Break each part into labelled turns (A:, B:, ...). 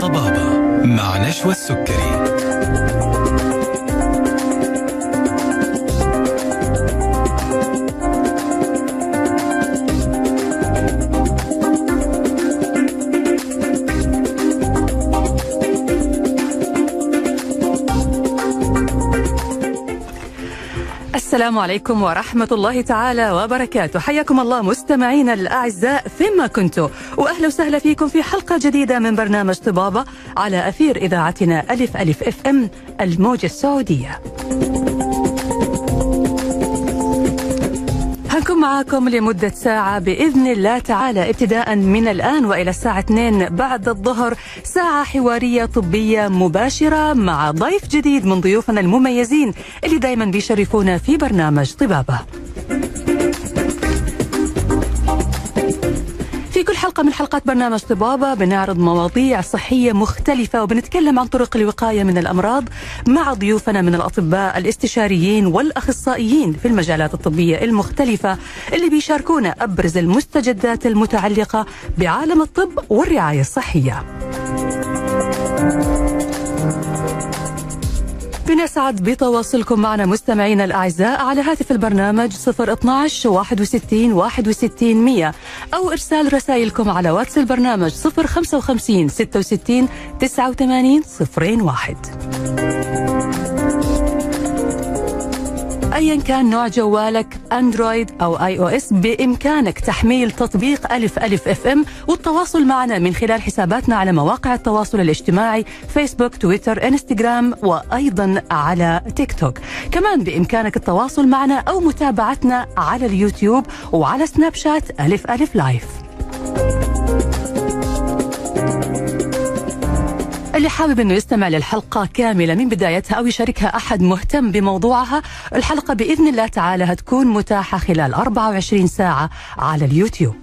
A: طبابة مع نشوى السكري
B: السلام عليكم ورحمة الله تعالى وبركاته. حياكم الله مستمعينا الأعزاء فيما كنتم. وأهلا وسهلا فيكم في حلقة جديدة من برنامج طبابة على أثير إذاعتنا ألف ألف أف أم الموجة السعودية. هنكون معاكم لمدة ساعة بإذن الله تعالى ابتداء من الآن وإلى الساعة 2 بعد الظهر ساعة حوارية طبية مباشرة مع ضيف جديد من ضيوفنا المميزين اللي دايما بيشرفونا في برنامج طبابة. في كل حلقة من حلقات برنامج طبابة بنعرض مواضيع صحية مختلفة وبنتكلم عن طرق الوقاية من الأمراض مع ضيوفنا من الأطباء الاستشاريين والأخصائيين في المجالات الطبية المختلفة اللي بيشاركونا أبرز المستجدات المتعلقة بعالم الطب والرعاية الصحية. بنسعد بتواصلكم معنا مستمعينا الأعزاء على هاتف البرنامج 012 61 61 100 أو إرسال رسائلكم على واتس البرنامج 055 66 89 01 ايا كان نوع جوالك Android أو iOS بإمكانك تحميل تطبيق ألف ألف FM والتواصل معنا من خلال حساباتنا على مواقع التواصل الاجتماعي فيسبوك تويتر إنستغرام وأيضا على تيك توك. كمان بإمكانك التواصل معنا أو متابعتنا على اليوتيوب وعلى سناب شات ألف ألف لايف. اللي حابب إنه يستمع للحلقة كاملة من بدايتها أو يشاركها أحد مهتم بموضوعها الحلقة بإذن الله تعالى هتكون متاحة خلال 24 ساعة على اليوتيوب.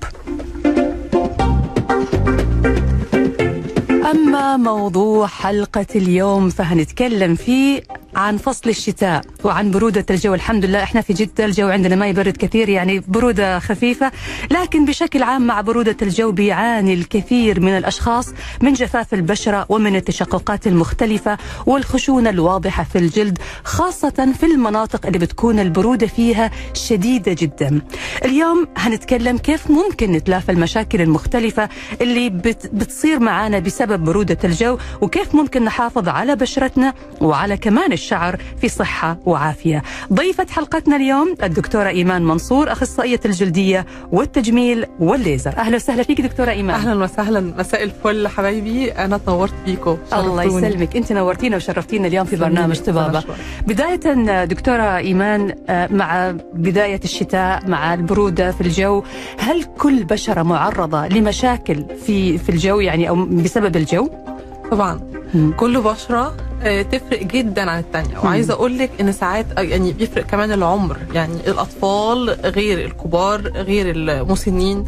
B: أما موضوع حلقة اليوم فهنتكلم فيه عن فصل الشتاء وعن برودة الجو. الحمد لله إحنا في جدة الجو عندنا ما يبرد كثير يعني برودة خفيفة لكن بشكل عام مع برودة الجو بيعاني الكثير من الأشخاص من جفاف البشرة ومن التشققات المختلفة والخشونة الواضحة في الجلد خاصة في المناطق اللي بتكون البرودة فيها شديدة جدا. اليوم هنتكلم كيف ممكن نتلافى المشاكل المختلفة اللي بت بتصير معانا بسبب برودة الجو وكيف ممكن نحافظ على بشرتنا وعلى كمان الشعر في صحة وعافية. ضيفة حلقتنا اليوم الدكتورة إيمان منصور أخصائية الجلدية والتجميل والليزر. أهلا وسهلا فيك دكتورة إيمان.
C: أهلا وسهلا. مساء الفل حبايبي. أنا تنورت بيكم
B: الله. يسلمك. أنت نورتينا وشرفتينا اليوم في برنامج
C: شكراً.
B: بداية دكتورة إيمان آه، مع بداية الشتاء مع البرودة في الجو هل كل بشرة معرضة لمشاكل في في الجو يعني أو بسبب الجو
C: طبعا
B: مم.
C: كل بشرة آه، تفرق جدا عن التانية. وعايزة أقول لك إن ساعات آه، يعني بيفرق كمان العمر. يعني الأطفال غير الكبار غير المسنين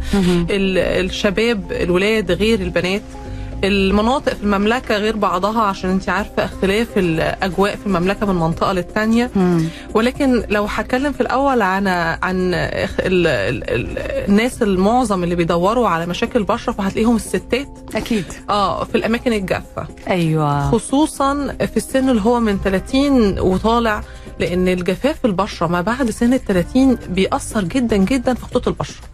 C: ال- الشباب الولاد غير البنات. المناطق في المملكة غير بعضها عشان انت عارفة اختلاف الأجواء في المملكة من منطقة للتانية.
B: مم.
C: ولكن لو هتكلم في الأول عن عن إخ- ال ال ال الناس المعظم اللي بيدوروا على مشاكل البشره فهتلاقيهم الستات.
B: أكيد.
C: آه في الأماكن الجافة.
B: أيوه.
C: خصوصا في السن اللي هو من 30 وطالع لأن الجفاف في البشرة ما بعد سن ال 30 بيأثر جدا جدا في خطوط
B: البشرة.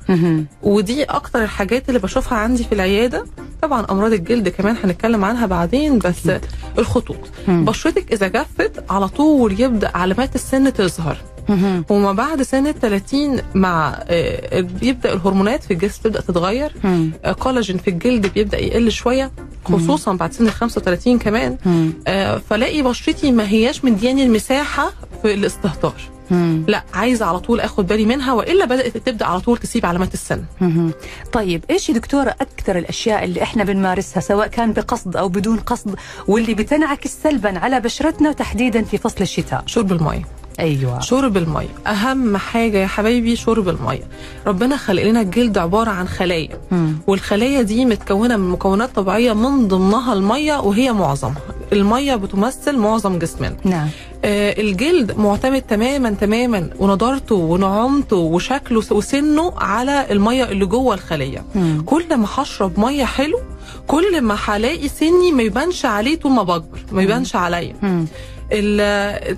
C: ودي أكتر الحاجات اللي بشوفها عندي في العيادة طبعا أمراض الجلد كمان هنتكلم عنها بعدين بس الخطوط. بشرتك إذا جفت على طول يبدأ علامات السن تظهر. وما بعد سن ال 30 مع آه، بيبدأ الهرمونات في الجسم تبدأ تتغير
B: مم.
C: آه، كولاجين في الجلد بيبدأ يقل شوية خصوصا بعد سن ال 35 كمان. آه، فلاقي بشرتي ما هياش مدياني المساحة في الاستهتار
B: مم.
C: لا عايزة على طول آخد بالي منها وإلا بدأت تبدأ على طول تسيب علامات السن.
B: طيب إيش يا دكتورة أكثر الأشياء اللي إحنا بنمارسها سواء كان بقصد أو بدون قصد واللي بتنعكس سلبا على بشرتنا وتحديدا في فصل الشتاء
C: شرب الميه
B: أيوه.
C: شرب المية. أهم حاجة يا حبايبي شرب المية. ربنا خلق لنا الجلد عبارة عن خلايا. والخلايا دي متكونة من مكونات طبيعية من ضمنها المية وهي معظمها. المية بتمثل معظم جسمنا.
B: نعم.
C: آه الجلد معتمد تماما تماما ونضارته ونعومته وشكله وسنه على المية اللي جوه الخليه
B: مم.
C: كل ما هشرب مية حلو كل ما هلاقي سني ما يبانش عليه طول ما بكبر ما يبانش عليا.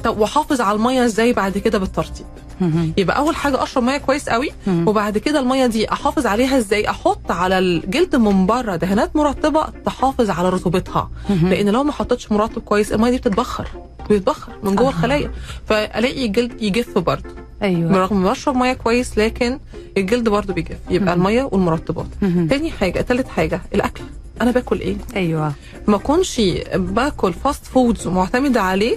C: واحافظ على المية إزاي بعد كده بالترطيب. يبقى أول حاجة أشرب مية كويس قوي. وبعد كده المية دي أحافظ عليها إزاي أحط على الجلد من بره دهانات مرطبة تحافظ على رطوبتها. لأن لو ما حطيتش مرطب كويس المية دي بتتبخر بيتبخر من جوه. الخلايا فألاقي الجلد يجف برضه
B: أيوه
C: برغم ما بشرب مية كويس لكن الجلد برضه بيجف يبقى. المية والمرطبات. تاني حاجة تالت حاجة الأكل أنا باكل إيه؟
B: أيوه.
C: ما اكونش باكل fast foods ومعتمده عليه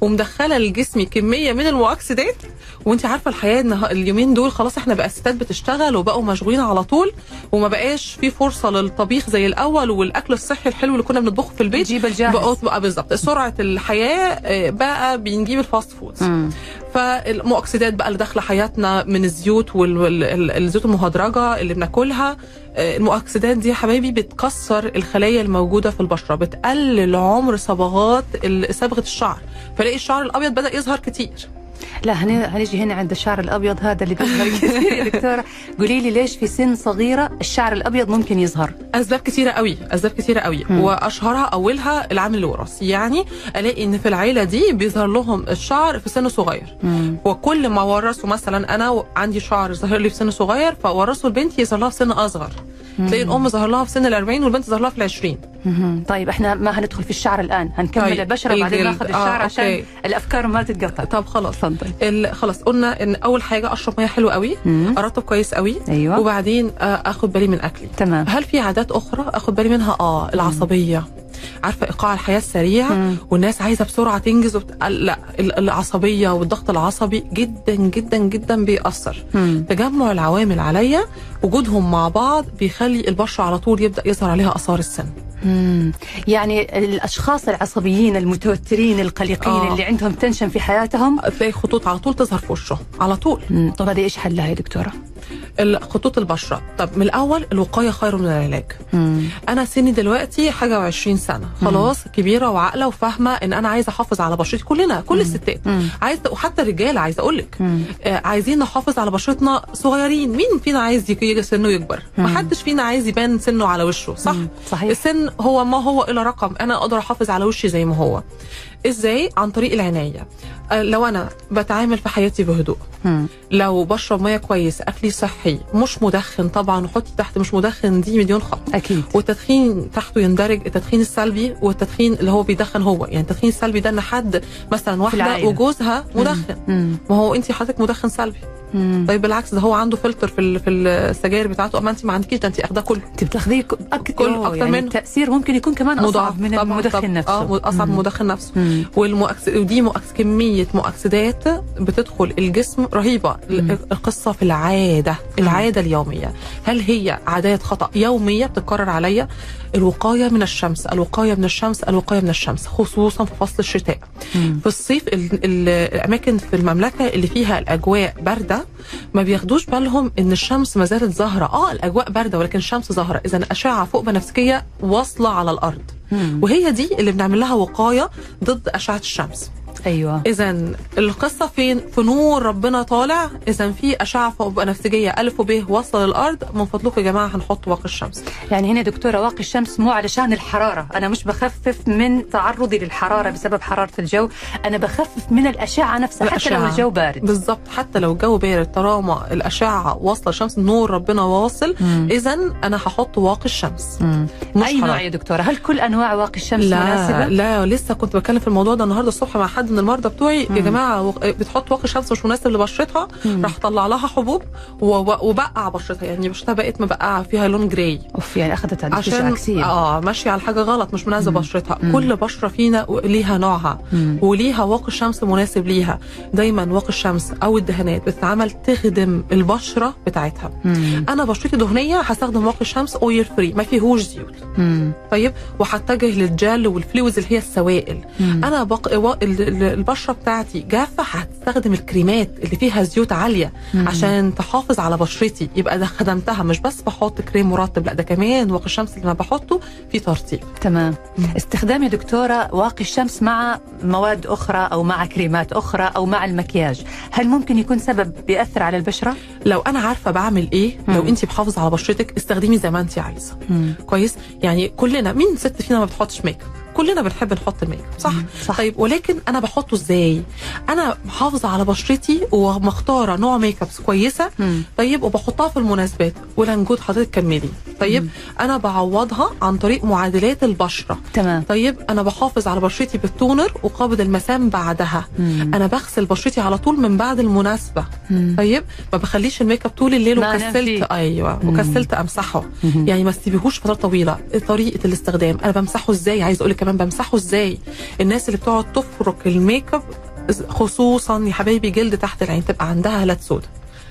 C: ومدخلة لجسمي كمية من المؤكسدات وانت عارفة الحياة ان اليومين دول خلاص إحنا بقى الستات بتشتغل وبقوا مشغولين على طول وما بقاش في فرصة للطبيخ زي الأول والأكل الصحي الحلو اللي كنا بنطبخه في البيت.
B: نجيب الجاهز.
C: بقى بقى بالظبط. سرعة الحياة آه، بقى بنجيب ال fast foods.
B: مم.
C: فالمؤكسدات بقى اللي داخلة حياتنا من الزيوت والزيوت المهدرجة اللي بناكلها آه، المؤكسدات دي يا حبايبي بتكسر الخلايا الموجودة في البشرة بتقلل عمر صبغات صبغة الشعر. فلاقي الشعر الأبيض بدأ يظهر كتير.
B: لا هن- هنيجي هنا عند الشعر الأبيض هذا اللي بيظهر كثير يا دكتورة قولي لي ليش في سن صغيرة الشعر الأبيض ممكن يظهر؟
C: أسباب كتيرة قوي أسباب كتيرة قوي.
B: مم.
C: وأشهرها أولها العامل الوراثي. يعني ألاقي إن في العيلة دي بيظهر لهم الشعر في سن صغير.
B: مم.
C: وكل ما ورثوا مثلا أنا عندي شعر ظاهر لي في سن صغير فورثوا البنت يظهر لها في سن أصغر. تلاقي الأم ظهر لها في سن ال 40 والبنت ظهر لها في ال 20
B: مهم. طيب إحنا ما هندخل في الشعر الآن هنكمل
C: طيب،
B: البشرة
C: الجلد.
B: ناخذ
C: آه،
B: الشعر عشان
C: أوكي.
B: الأفكار ما تتقطع.
C: طب خلاص.
B: تفضل.
C: ال- خلاص قلنا إن أول حاجة أشرب مية حلوة قوي
B: مم.
C: أرطب كويس قوي
B: أيوه.
C: وبعدين آه، آخد بالي من أكلي.
B: تمام.
C: هل في عادات أخرى آخد بالي منها؟ آه العصبية. عارفة إيقاع الحياة السريع
B: مم.
C: والناس عايزة بسرعة تنجز وبت... لا ال- العصبية والضغط العصبي جدا جدا جدا بيأثر.
B: مم.
C: تجمع العوامل عليا وجودهم مع بعض بيخلي البشرة على طول يبدأ يظهر عليها آثار السن.
B: مم. يعني الأشخاص العصبيين المتوترين القلقين
C: آه.
B: اللي عندهم تنشن في حياتهم
C: تلاقي خطوط على طول تظهر في وشه على طول
B: مم. طب هذه إيش حلها يا دكتورة؟
C: خطوط البشرة. طب من الأول الوقاية خير من العلاج.
B: مم.
C: أنا سني دلوقتي حاجة و20 سنة. خلاص كبيرة وعاقلة وفاهمة إن أنا عايزة أحافظ على بشرتي. كلنا كل الستات.
B: مم.
C: عايزه وحتى الرجاله عايزة أقول لك
B: مم.
C: آه عايزين نحافظ على بشرتنا صغيرين. مين فينا عايز يجي سنه يكبر؟ ما حدش فينا عايز يبان سنه على وشه صح؟
B: مم. صحيح.
C: السن هو ما هو الا رقم. أنا أقدر أحافظ على وشي زي ما هو. إزاي؟ عن طريق العناية. آه، لو أنا بتعامل في حياتي بهدوء
B: مم.
C: لو بشرب مية كويس أكلي صحي مش مدخن طبعا وحطي تحت مش مدخن دي مليون خط.
B: أكيد.
C: والتدخين تحته يندرج التدخين السلبي والتدخين اللي هو بيدخن هو. يعني التدخين السلبي ده إن حد مثلا
B: واحدة.
C: وجوزها مدخن.
B: مم.
C: ما هو انت حضرتك مدخن سلبي.
B: مم.
C: طيب بالعكس ده هو عنده فلتر في ال- في السجاير بتاعته أما انت ما عندكيش ده انت أخداه كله
B: انت أك...
C: كل- أكتر
B: يعني
C: منه.
B: التاثير ممكن يكون كمان أصعب
C: مضاعف
B: من المدخن. نفسه
C: آه أصعب من. المدخن نفسه. والمؤكس... ودي مؤكس... كمية مؤكسدات بتدخل الجسم رهيبة
B: مم.
C: القصة في العادة العادة اليومية هل هي عادات خطأ يومية بتتكرر عليا الوقاية من الشمس الوقاية من الشمس الوقاية من الشمس خصوصا في فصل الشتاء.
B: مم.
C: في الصيف ال... ال... الأماكن في المملكة اللي فيها الأجواء باردة ما بياخدوش بالهم إن الشمس ما زالت ظاهره آه الأجواء باردة ولكن الشمس ظاهره إذا أشعة فوق بنفسجية واصلة على الأرض.
B: مم.
C: وهي دي اللي بنعمل لها وقاية ضد أشعة الشمس.
B: أيوه.
C: اذا القصة فين في نور ربنا طالع. اذا في أشعة فوق بنفسجيه ألف وب واصله للارض من فضلكم يا جماعة هنحط واقي الشمس.
B: يعني هنا دكتورة واقي الشمس مو علشان الحرارة. أنا مش بخفف من تعرضي للحرارة بسبب حرارة الجو. أنا بخفف من الأشعة نفسها حتى لو
C: الأشعة.
B: الجو بارد.
C: بالظبط. حتى لو الجو بارد طالما الأشعة واصلة الشمس نور ربنا واصل. اذا أنا هحط واقي الشمس.
B: مم.
C: مش
B: أي نوع
C: حرارة.
B: يا دكتورة؟ هل كل أنواع واقي الشمس
C: لا
B: مناسبة؟
C: لا لسه كنت بتكلم في الموضوع ده النهارده الصبح مع حد من المرضى بتوعي يا جماعة بتحط واقي شمس مش مناسب لبشرتها. راح طلع لها حبوب وبقع بشرتها. يعني بشرتها بقت مبقعه فيها لون جراي
B: أوف يعني أخذت
C: عشان آه ماشية على حاجة غلط مش مناسبة بشرتها. كل بشرة فينا ليها نوعها.
B: مم.
C: وليها واقي الشمس مناسب ليها. دايما واقي الشمس أو الدهانات بتتعمل تخدم البشرة بتاعتها.
B: مم.
C: أنا بشرتي دهنية هستخدم واقي الشمس oil free ما فيهوش زيوت.
B: مم.
C: طيب؟ وهتجه لل gel وال fluids اللي هي السوائل.
B: مم.
C: أنا بق... البشرة بتاعتي جافة هستخدم الكريمات اللي فيها زيوت عالية عشان تحافظ على بشرتي. يبقى ده خدمتها. مش بس بحط كريم مرطب لا ده كمان واقي الشمس اللي أنا بحطه في ترطيب.
B: تمام. استخدام يا دكتورة واقي الشمس مع مواد أخرى أو مع كريمات أخرى أو مع المكياج. هل ممكن يكون سبب بيأثر على البشرة؟
C: لو أنا عارفة بعمل إيه لو
B: مم.
C: انت محافظة على بشرتك استخدمي زي ما انت عايزة. كويس؟ يعني كلنا مين ست فينا ما بتحطش make up؟ كلنا بنحب نحط ال make up صح؟
B: مم. صح.
C: طيب ولكن أنا بحطه إزاي أنا محافظة على بشرتي ومختارة نوع make up كويسة
B: مم.
C: طيب وبحطها في المناسبات ولنجود حضرتك كملي طيب أنا بعوضها عن طريق معادلات البشرة
B: تمام
C: طيب أنا بحافظ على بشرتي بال toner وقابض المسام بعدها
B: مم.
C: أنا بغسل بشرتي على طول من بعد المناسبة
B: مم.
C: طيب ما بخليش ال make up طول الليل وكسلت. أيوه
B: مم.
C: وكسلت أمسحه
B: مم.
C: يعني ما تسيبيهوش فترة طويلة طريقة الاستخدام أنا بمسحه إزاي عايز أقول لك كمان بمسحه إزاي؟ الناس اللي بتقعد تفرك ال make up خصوصا يا حبايبي جلد تحت العين تبقى عندها هالات سودا.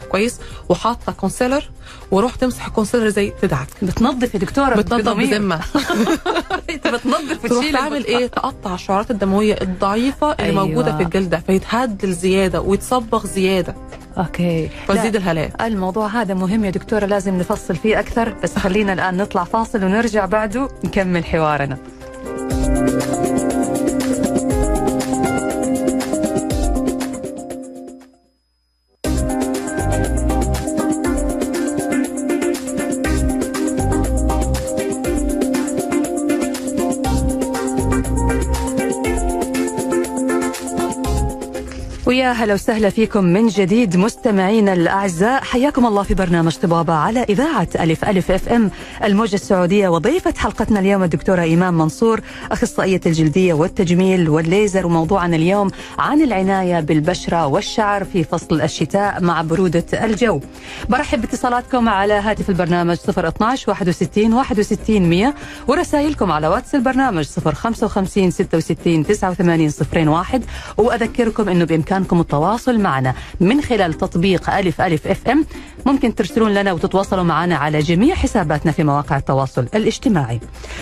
C: كويس؟ وحاطة concealer وروح تمسح ال concealer زي تدعك.
B: بتنظف يا دكتورة
C: بتنضف
B: بضمير.
C: بذمة.
B: انت بتنظف
C: تروح
B: وتشيل
C: تعمل إيه؟ تقطع الشعرات الدموية الضعيفة اللي
B: أيوة.
C: موجودة في الجلد فيتهدل زياده ويتصبغ زيادة.
B: okay.
C: ويزيد
B: لا،
C: الهالات
B: الموضوع هذا مهم يا دكتورة لازم نفصل فيه أكثر بس خلينا الآن نطلع فاصل ونرجع بعده نكمل حوارنا. ويا هلا وسهلا فيكم من جديد مستمعينا الأعزاء. حياكم الله في برنامج طبابة على إذاعة ألف ألف FM الموجة السعودية. وضيفة حلقتنا اليوم الدكتورة ايمان منصور أخصائية الجلدية والتجميل والليزر وموضوعنا اليوم عن العناية بالبشرة والشعر في فصل الشتاء مع برودة الجو. برحب باتصالاتكم على هاتف البرنامج 012 61 61 100 ورسائلكم على واتس البرنامج 055 66 89 01 وأذكركم إنه بإمكانكم التواصل معنا من خلال تطبيق ألف ألف أف إم ممكن ترسلون لنا وتتواصلوا معنا على جميع حساباتنا في مواقع التواصل الاجتماعي.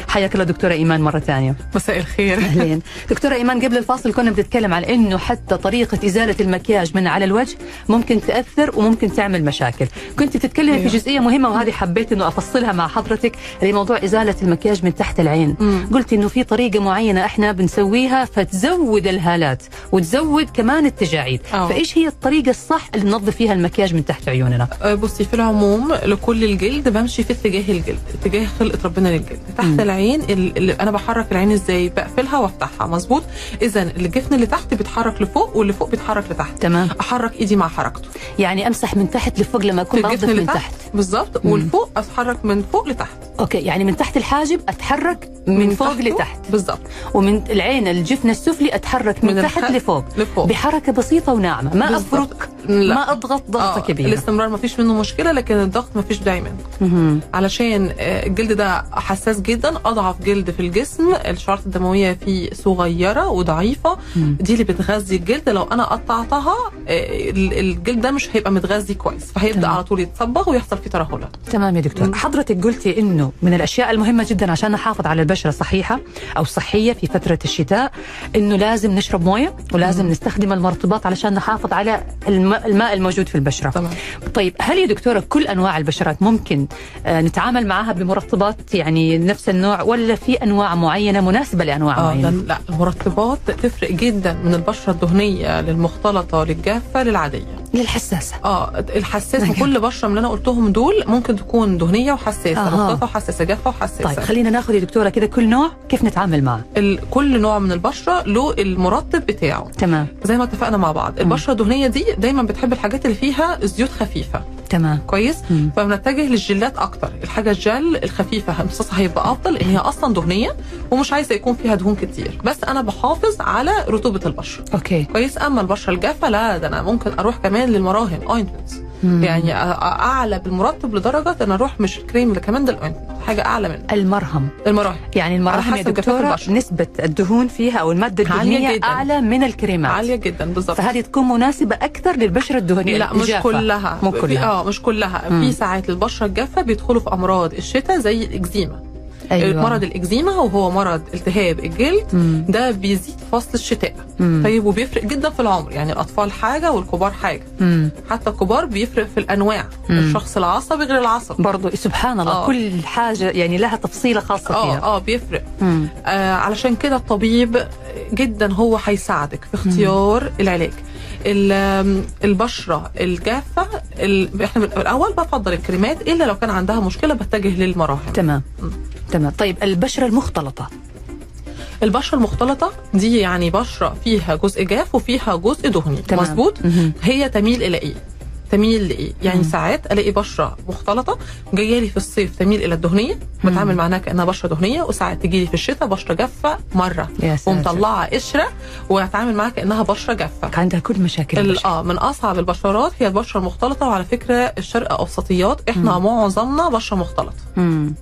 B: حياك الله دكتورة إيمان مرة ثانية.
C: مساء الخير
B: أهلين دكتورة إيمان قبل الفاصل كنا بنتكلم عن إنه حتى طريقة إزالة المكياج من على الوجه ممكن تأثر وممكن تعمل مشاكل كنت تتكلمي في
C: أيوه.
B: جزئية مهمة وهذه حبيت إنه أفصلها مع حضرتك اللي موضوع إزالة المكياج من تحت العين. قلت إنه في طريقة معينة إحنا بنسويها فتزود الهالات وتزود كمان التجاعيد.
C: أوه.
B: فإيش هي الطريقة الصح اللي ننظف فيها المكياج من تحت عيوننا؟
C: آه، بصي في العموم لكل الجلد بمشي في اتجاه الجلد اتجاه خلقة ربنا للجلد. تحت
B: مم.
C: العين ال- اللي أنا بحرك العين إزاي؟ بقفلها وأفتحها مظبوط؟ اذا الجفن اللي تحت بيتحرك لفوق واللي فوق بيتحرك لتحت.
B: تمام.
C: أحرك إيدي مع حركته.
B: يعني أمسح من تحت لفوق لما
C: أكون
B: بنظف من تحت؟
C: تحت. بالظبط. والفوق أتحرك من فوق لتحت.
B: أوكي يعني من تحت الحاجب أتحرك من, فوق
C: تحته؟
B: لتحت.
C: بالظبط
B: ومن العين الجفن السفلي أتحرك من,
C: من
B: تحت لفوق.
C: لفوق.
B: بحركة بسيطة وناعمة ما
C: بالضبط.
B: أفرك.
C: لا.
B: ما أضغط ضغطة
C: آه،
B: كبيرة
C: الاستمرار ما فيش منه مشكلة لكن الضغط ما فيش دايما
B: مهم.
C: علشان آه، الجلد ده حساس جدا أضعف جلد في الجسم الشعرات الدموية فيه صغيرة وضعيفة
B: مم.
C: دي اللي بتغذي الجلد لو أنا قطعتها آه، ال- الجلد ده مش هيبقى متغذي كويس فهيبدأ
B: تمام.
C: على طول يتصبغ ويحصل فيه ترهلات
B: تمام يا دكتور
C: مم.
B: حضرتك قلتي إنه من الأشياء المهمة جدا عشان نحافظ على البشرة صحيحه أو صحيه في فترة الشتاء إنه لازم نشرب موية ولازم
C: مم.
B: نستخدم المرطبات علشان نحافظ على الماء, الماء الموجود في البشرة.
C: تمام.
B: طيب هل يا دكتورة كل أنواع البشرات ممكن آه، نتعامل معها بمرطبات يعني نفس النوع ولا في أنواع معينة مناسبة
C: لأنواع
B: آه
C: معينة؟ لا المرطبات تفرق جدا من البشرة الدهنية للمختلطة للجافه للعادية.
B: للحساسة.
C: آه الحساس
B: نعم.
C: كل بشرة من اللي أنا قلتهم دول ممكن تكون دهنية وحساسة
B: أها.
C: مختلطه وحساسة جافة وحساسة.
B: طيب خلينا ناخذ يا دكتورة كده كل نوع كيف نتعامل معه؟
C: ال- كل نوع من البشرة له المرطب بتاعه.
B: تمام.
C: زي ما اتفقنا مع بعض البشرة الدهنية دي دايما بتحب الحاجات اللي فيها زيوت خفيفة.
B: تمام.
C: كويس؟
B: مم.
C: فبنتجه للجلات أكتر. الحاجة الجل الخفيفة امتصاصها هيبقى أفضل لأن هي أصلا دهنية ومش عايزة يكون فيها دهون كتير. بس أنا بحافظ على رطوبة البشرة.
B: okay.
C: كويس؟ أما البشرة الجافة لا ده أنا ممكن أروح كمان للمراهم ointments
B: مم.
C: يعني أعلى بالمرطب لدرجة إن أروح مش الكريم ده كمان ده ال ointment حاجة أعلى من
B: المرهم
C: المراهم
B: يعني المراهم يا
C: دكتورة.
B: نسبة الدهون فيها
C: أو
B: المادة
C: الدهنية.
B: أعلى من الكريمات
C: عالية جدا بالظبط
B: فهذه تكون مناسبة أكثر للبشرة الدهنية
C: لا مش
B: الجافة.
C: كلها
B: مو كلها
C: آه مش كلها
B: مم.
C: في ساعات للبشره الجافة بيدخلوا في أمراض الشتاء زي الاكزيما
B: أيوة.
C: مرض الإكزيما وهو مرض التهاب الجلد
B: مم.
C: ده بيزيد فصل الشتاء.
B: مم.
C: طيب وبيفرق جدا في العمر. يعني الأطفال حاجة والكبار حاجة.
B: مم.
C: حتى الكبار بيفرق في الأنواع. الشخص العصبي غير العصبي.
B: برضو سبحان الله
C: آه.
B: كل حاجة يعني لها تفصيلة خاصة
C: آه
B: فيها.
C: آه بيفرق.
B: مم.
C: آه علشان كده الطبيب جدا هو هيساعدك في اختيار العلاج. ال- آم، البشرة الجافة ال- إحنا الأول بفضل الكريمات إلا لو كان عندها مشكلة بتجه للمراهم
B: تمام. تمام. طيب البشرة المختلطة.
C: البشرة المختلطة دي يعني بشرة فيها جزء جاف وفيها جزء دهني.
B: تمام.
C: مظبوط. هي تميل إلى إيه؟ تميل لإيه؟ يعني ساعات ألاقي بشرة مختلطة جاية لي في الصيف تميل إلى الدهنية بتعامل معناها كأنها بشرة دهنية وساعات تجي لي في الشتاء بشرة
B: جافة مرة.
C: ومطلعه قشرة وأتعامل معاها كأنها بشرة جافة.
B: عندها كل مشاكل البشرة.
C: آه من أصعب البشرات هي البشرة المختلطة وعلى فكرة الشرق أوسطيات إحنا معظمنا بشرة مختلطة.
B: مم.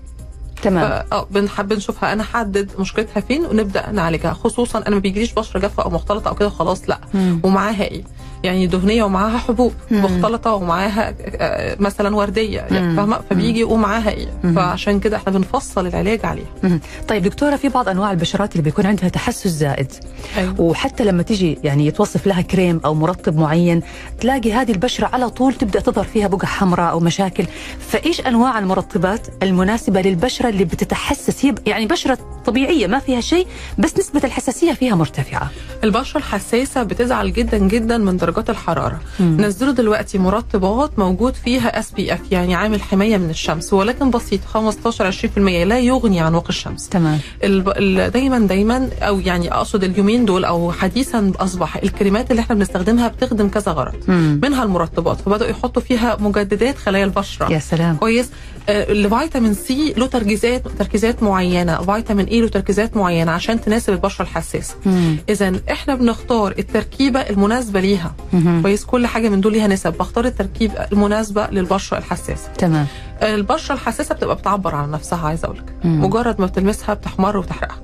B: تمام.
C: آه بنحب نشوفها. أنا حدد مشكلتها فين ونبدأ نعالجها. خصوصا أنا ما بيجيليش بشرة جافة أو مختلطة أو كده خلاص لأ.
B: مم.
C: ومعاها إيه؟ يعني دهنية ومعاها حبوب. مختلطة ومعاها آه، مثلا وردية يعني. فاهمة فبيجي ومعاها إيه
B: مم.
C: فعشان كده إحنا بنفصل العلاج عليها.
B: طيب دكتورة في بعض أنواع البشرات اللي بيكون عندها تحسس زائد
C: أيوة.
B: وحتى لما تيجي يعني يتوصف لها كريم أو مرطب معين تلاقي هذه البشرة على طول تبدأ تظهر فيها بقع حمراء أو مشاكل فإيش أنواع المرطبات المناسبة للبشرة اللي بتتحسس هي يعني بشرة طبيعية ما فيها شيء بس نسبة الحساسية فيها مرتفعة
C: البشرة الحساسة بتزعل جدا جدا من درجات الحرارة
B: مم.
C: نزلوا دلوقتي مرطبات موجود فيها SPF يعني عامل حماية من الشمس ولكن بسيط 15 20% لا يغني عن واقي الشمس
B: تمام.
C: دايما دايما أو يعني أقصد اليومين دول أو حديثا أصبح الكريمات اللي إحنا بنستخدمها بتخدم كذا غرض
B: مم.
C: منها المرطبات فبدأوا يحطوا فيها مجددات خلايا البشرة
B: يا سلام
C: كويس آه، الفيتامين سي له تركيزات تركيزات معينة فيتامين اي له تركيزات معينة عشان تناسب البشرة
B: الحساسة.
C: اذا إحنا بنختار التركيبة المناسبة ليها. كويس كل حاجة من دول ليها نسب. بختار التركيبه المناسبة للبشرة الحساسة.
B: تمام.
C: البشرة الحساسة بتبقى بتعبر عن نفسها عايزة أقول لك. مجرد ما بتلمسها بتحمر وتحرقها.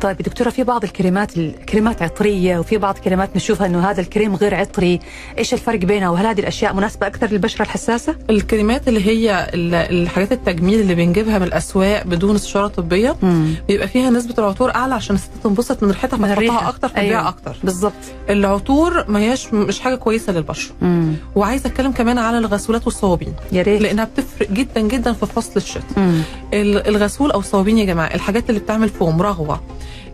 B: طيب دكتورة في بعض الكريمات الكريمات عطرية وفي بعض كريمات نشوفها إنه هذا الكريم غير عطري، إيش الفرق بينها وهل هذه الأشياء مناسبة أكثر للبشرة الحساسة؟
C: الكريمات اللي هي ال- الحاجات التجميل اللي بنجيبها من الأسواق بدون استشارة طبية
B: مم.
C: بيبقى فيها نسبة العطور أعلى عشان الست تنبسط من ريحتها فتحطها. أكتر فتبيع
B: أيوة.
C: أكتر
B: بالضبط
C: العطور ما هياش مش حاجة كويسة
B: للبشرة.
C: وعايزة أتكلم كمان على الغسولات والصوابين
B: يا ريت
C: لأنها بتفرق جدا جدا في فصل الشتاء.
B: مم.
C: الغسول أو الصوابين يا جماعة الحاجات اللي بتعمل فوم رغوه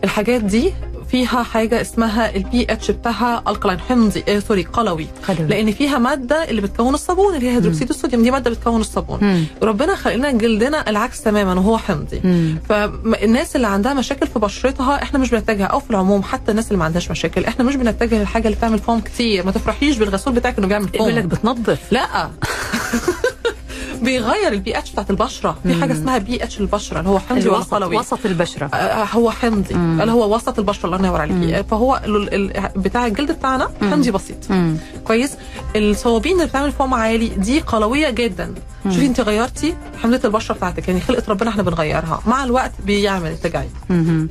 C: الحاجات دي فيها حاجة اسمها البي اتش بتاعها alkaline حمضي آه sorry قلوي. لأن فيها مادة اللي بتكون الصابون اللي هي هيدروكسيد الصوديوم دي مادة بتكون الصابون.
B: مم.
C: ربنا خلق لنا جلدنا العكس تماما وهو حمضي.
B: مم.
C: فالناس اللي عندها مشاكل في بشرتها إحنا مش بنتجه أو في العموم حتى الناس اللي ما عندهاش مشاكل إحنا مش بنتجه للحاجة اللي بتعمل فوم كتير. ما تفرحيش بالغسول بتاعك إنه بيعمل
B: يقول لك
C: فوم
B: بتنظف.
C: لا. بيغير البي اتش بتاعت البشرة. في حاجة اسمها بي اتش البشرة اللي هو حمضي ولا قلوي
B: وسط البشرة.
C: آه، هو حمضي. اللي هو وسط البشرة الله ينور عليكي فهو بتاع الجلد بتاعنا حمضي بسيط.
B: مم.
C: كويس؟ الصوابين اللي بتعمل فوم عالي دي قلويه جدا. شوفي انت غيرتي حمضيه البشرة بتاعتك يعني خلقة ربنا إحنا بنغيرها. مع الوقت بيعمل التجاعيد.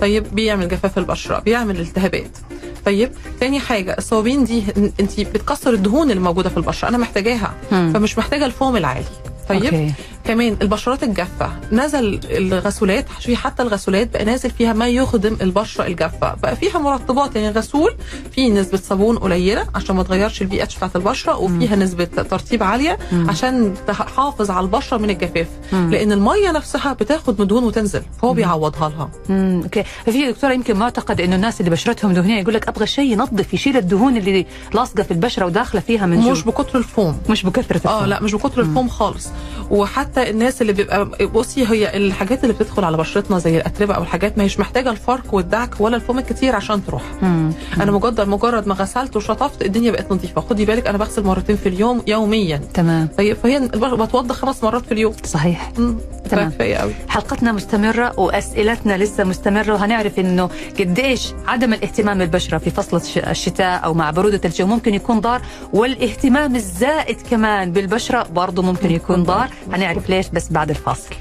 C: طيب بيعمل جفاف البشرة بيعمل التهابات. طيب تاني حاجة الصوابين دي انت بتكسر الدهون اللي موجوده في البشرة أنا محتاجاها. فمش محتاجة الفوم العالي. طيب
B: okay.
C: كمان البشرات الجافة. نزل الغسولات شوفي حتى الغسولات بقى نازل فيها ما يخدم البشرة الجافة. بقى فيها مرطبات يعني غسول فيه نسبة صابون قليلة عشان ما تغيرش البي اتش بتاعت البشرة وفيها نسبة ترطيب عالية عشان تحافظ على البشرة من الجفاف. لأن المية نفسها بتاخد من دهون وتنزل فهو بيعوضها لها.
B: مم. okay. في دكتورة يمكن معتقد إنه الناس اللي بشرتهم دهنية يقول لك أبغى شيء ينظف يشيل الدهون اللي لاصقة في البشرة وداخلة فيها من
C: مش بكتر الفوم.
B: مش بكثرة
C: آه
B: الفم.
C: لا مش بكتر الفوم خالص. وحتى الناس اللي بيبقى بصي هي الحاجات اللي بتدخل على بشرتنا زي الأتربة أو الحاجات ما هيش محتاجة الفرك والدعك ولا الفوم الكتير عشان تروح.
B: مم.
C: أنا مجرد مجرد ما غسلت وشطفت الدنيا بقت نظيفة. خدي بالك أنا بغسل مرتين في اليوم يوميا.
B: تمام.
C: فهي بتوضى خمس مرات في اليوم.
B: صحيح.
C: مم،
B: تمام.
C: كفاية قوي
B: حلقتنا مستمرة وأسئلتنا لسه مستمرة وهنعرف إنه قديش عدم الاهتمام بالبشرة في فصل الش- الشتاء أو مع برودة الجو ممكن يكون ضار والاهتمام الزائد كمان بالبشرة برضه ممكن يكون ضار. هنعرف ليش بس بعد الفاصل.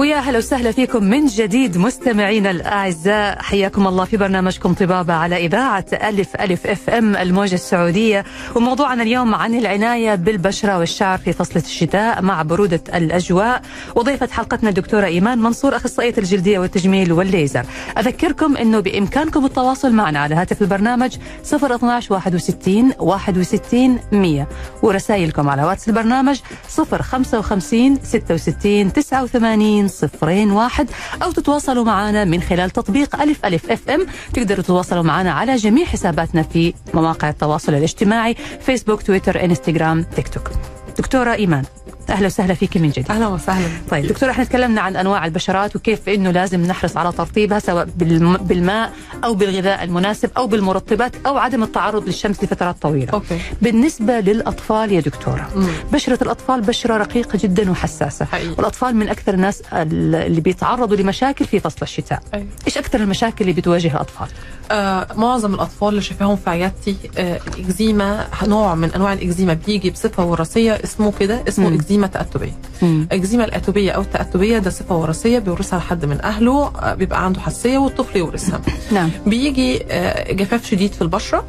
B: ويا أهلا وسهلا فيكم من جديد مستمعينا الأعزاء. حياكم الله في برنامجكم طبابة على إذاعة ألف ألف إف إم الموجة السعودية. وموضوعنا اليوم عن العناية بالبشرة والشعر في فصل الشتاء مع برودة الأجواء. وضيفة حلقتنا الدكتورة إيمان منصور أخصائية الجلدية والتجميل والليزر. أذكركم إنه بإمكانكم التواصل معنا على هاتف البرنامج 012 61 61 100 ورسائلكم على واتس البرنامج 055 66 89 صفرين واحد أو تتواصلوا معنا من خلال تطبيق ألف ألف FM تقدروا تتواصلوا معنا على جميع حساباتنا في مواقع التواصل الاجتماعي فيسبوك تويتر انستغرام تيك توك دكتورة إيمان أهلا وسهلا فيك من جديد
C: أهلا وسهلا
B: طيب دكتور إحنا تكلمنا عن أنواع البشرات وكيف إنه لازم نحرص على ترطيبها سواء بالم- بالماء أو بالغذاء المناسب أو بالمرطبات أو عدم التعرض للشمس لفترات طويلة
C: okay
B: بالنسبة للأطفال يا دكتورة
C: مم.
B: بشرة الأطفال بشرة رقيقة جدا وحساسة
C: حقيقي.
B: والأطفال من أكثر الناس ال- اللي بيتعرضوا لمشاكل في فصل الشتاء
C: أيوة.
B: إيش أكثر المشاكل اللي بتواجه الأطفال
C: آه معظم الأطفال اللي شايفاهم في عيادتي آه الاكزيما نوع من أنواع الإكزيما بيجي بصفة وراثية اسمه كده اسمه. أكزيما تأتبية.
B: مم.
C: الاكزيما الأتوبية أو التأتبية ده صفة وراثية بيورثها حد من أهله آه بيبقى عنده حساسية والطفل يورثها.
B: نعم.
C: بيجي آه، جفاف شديد في البشرة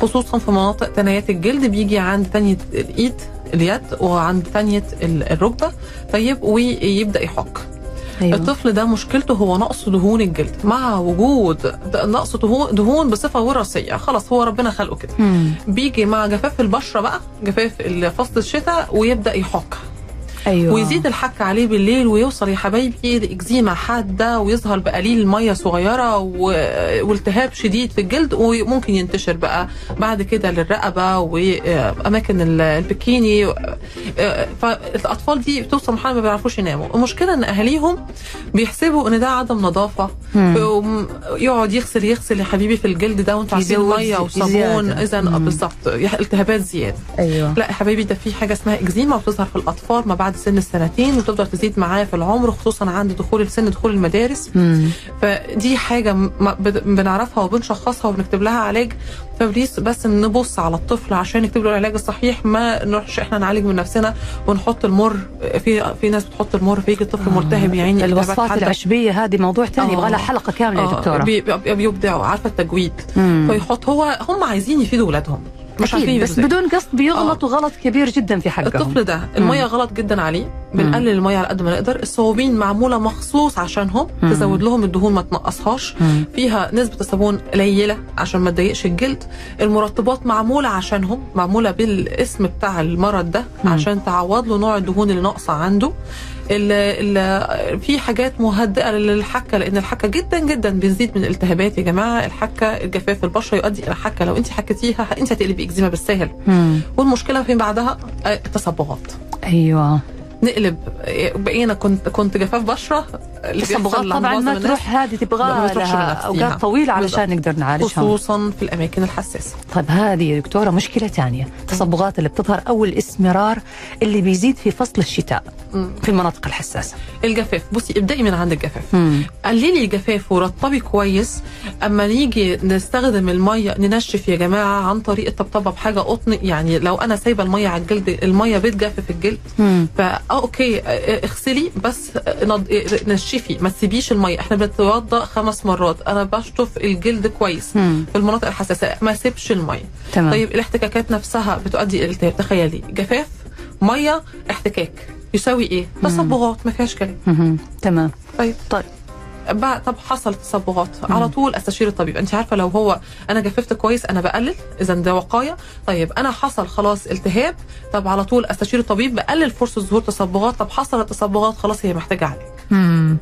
C: خصوصا في مناطق ثنايات الجلد بيجي عند ثانية الإيد اليد وعند ثانية ال- الركبة طيب ويبدأ يحك.
B: أيوة.
C: الطفل ده مشكلته هو نقص دهون الجلد مع وجود نقص دهون بصفة وراثية خلاص هو ربنا خلقه كده. بيجي مع جفاف البشرة بقى جفاف فصل الشتاء ويبدأ يحك
B: أيوه
C: ويزيد الحك عليه بالليل ويوصل يا حبايبي لاكزيما حادة ويظهر بقليل مية صغيرة. والتهاب شديد في الجلد وممكن ينتشر بقى بعد كده للرقبة وأماكن ال- البكيني فالاطفال دي بتوصل مرحلة ما بيعرفوش يناموا المشكلة إن أهاليهم بيحسبوا إن ده عدم
B: نظافة.
C: يقعد يغسل يغسل يا حبيبي في الجلد ده وأنتوا عارفين
B: يزود
C: مية وصابون. اذا. بالظبط التهابات زيادة
B: أيوه
C: لا يا حبايبي ده في حاجة اسمها إكزيما وبتظهر في الأطفال ما بعد سن السنتين وتفضل تزيد معاه في العمر خصوصا عند دخول السن دخول المدارس
B: مم.
C: فدي حاجة بنعرفها وبنشخصها وبنكتب لها علاج ف please بس نبص على الطفل عشان نكتب له العلاج الصحيح ما نروحش إحنا نعالج من نفسنا ونحط المر في في ناس بتحط المر فيجي الطفل ملتهب يا عيني
B: الوصفات. العشبيه هذه موضوع ثاني
C: آه.
B: يبغى لها حلقة كاملة يا
C: آه،
B: دكتورة
C: بي- بي- بيبدعوا عارفة التجويد
B: مم.
C: فيحط هو هم عايزين يفيدوا اولادهم مش عارفين
B: بس. بدون قصد بيغلطوا غلط كبير جدا في حقهم
C: الطفل ده المية غلط جدا عليه بنقلل الميه على قد ما نقدر. الصوابين معمولة مخصوص عشانهم. تزود لهم الدهون ما تنقصهاش. فيها نسبة الصابون قليلة عشان ما تضايقش الجلد. المرطبات معمولة عشانهم معمولة بالاسم بتاع المرض ده. عشان تعوض له نوع الدهون اللي ناقصة عنده. ال ال في حاجات مهدئة للحكة لأن الحكة جدا جدا بتزيد من الالتهابات يا جماعة. الحكة الجفاف البشرة يؤدي إلى حكة. لو أنت حكيتيها أنت هتقلبي إكزيما بالسهل
B: مم.
C: والمشكلة فين بعدها؟ التصبغات.
B: أيوه.
C: نقلب. بقينا كنت كنت جفاف بشرة لعند
B: طبعا ما تروح هذه تبغى لها. أوقات طويلة علشان نقدر نعالجها.
C: خصوصا في الأماكن الحساسة.
B: طيب هذه يا دكتورة مشكلة ثانية. التصبغات اللي بتظهر أو الاسمرار اللي بيزيد في فصل الشتاء
C: مم.
B: في المناطق الحساسة.
C: الجفاف. بصي ابدأي من عند الجفاف.
B: مم.
C: قللي الجفاف ورطبي كويس. أما نيجي نستخدم المية ننشف يا جماعة عن طريق الطبطبة بحاجة قطن. يعني لو أنا سايبة المية على الجلد المية بتجفف الجلد.
B: مم.
C: فا آه، okay. آه، اغسلي بس آه، آه، نشفي. ما تسيبيش المية. إحنا بنتوضأ خمس مرات. أنا بشطف الجلد كويس
B: مم.
C: في المناطق الحساسة. ما سيبش المية.
B: تمام.
C: طيب الاحتكاكات نفسها بتؤدي إلى التهاب. تخيلي جفاف مية احتكاك. يساوي إيه؟ تصبغات ما فيهاش كلام.
B: تمام.
C: طيب.
B: طيب.
C: بقى طب حصل تصبغات. على طول أستشير الطبيب. أنت عارفة لو هو أنا جففت كويس أنا بقلل إذا ده وقاية. طيب أنا حصل خلاص التهاب طب على طول أستشير الطبيب بقلل فرصة ظهور تصبغات. طب حصلت تصبغات خلاص هي محتاجة علاج.
B: مم.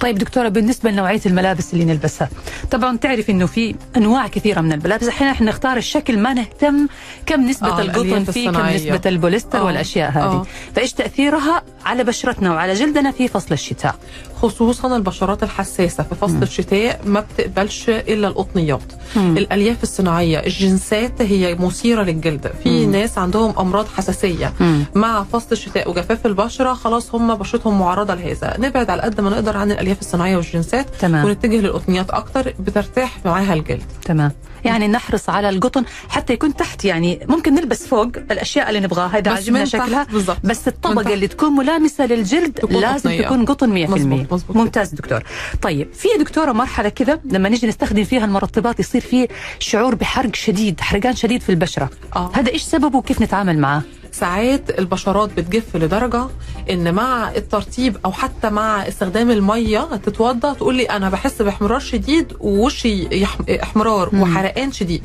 B: طيب دكتورة بالنسبة لنوعية الملابس اللي نلبسها طبعا تعرف إنه في أنواع كثيرة من الملابس أحيانا إحنا نختار الشكل ما نهتم كم نسبة
C: آه،
B: القطن فيه كم. نسبة البوليستر
C: آه.
B: والأشياء هذه
C: آه.
B: فإيش تأثيرها على بشرتنا وعلى جلدنا في فصل الشتاء
C: خصوصا البشرات الحساسة في فصل الشتاء ما بتقبلش إلا القطنيات
B: مم.
C: الألياف الصناعية الجنسات هي مثيرة للجلد في
B: مم.
C: ناس عندهم أمراض حساسية
B: مم.
C: مع فصل الشتاء وجفاف البشرة خلاص هم بشرتهم معرضة لهذا نبعد على قد ما نقدر عن الألياف الصناعية والجنسات
B: تمام
C: ونتجه للقطنيات أكتر بترتاح معاها الجلد
B: تمام يعني نحرص على القطن حتى يكون تحت يعني ممكن نلبس فوق الأشياء اللي نبغاها
C: إذا
B: عجبنا شكلها
C: بالظبط.
B: بس
C: الطبقة.
B: اللي تكون ملامسة للجلد
C: تكون
B: لازم
C: قطنية.
B: تكون قطن 100%
C: مظبوط، مظبوط.
B: ممتاز دكتور طيب في دكتورة مرحلة كذا لما نيجي نستخدم فيها المرطبات يصير في شعور بحرق شديد حرقان شديد في البشرة
C: آه.
B: هذا إيش سببه وكيف نتعامل معاه
C: ساعات البشرات بتجف لدرجة إن مع الترطيب أو حتى مع استخدام المية تتوضا تقول لي أنا بحس باحمرار شديد ووشي إحمرار وحرقان شديد.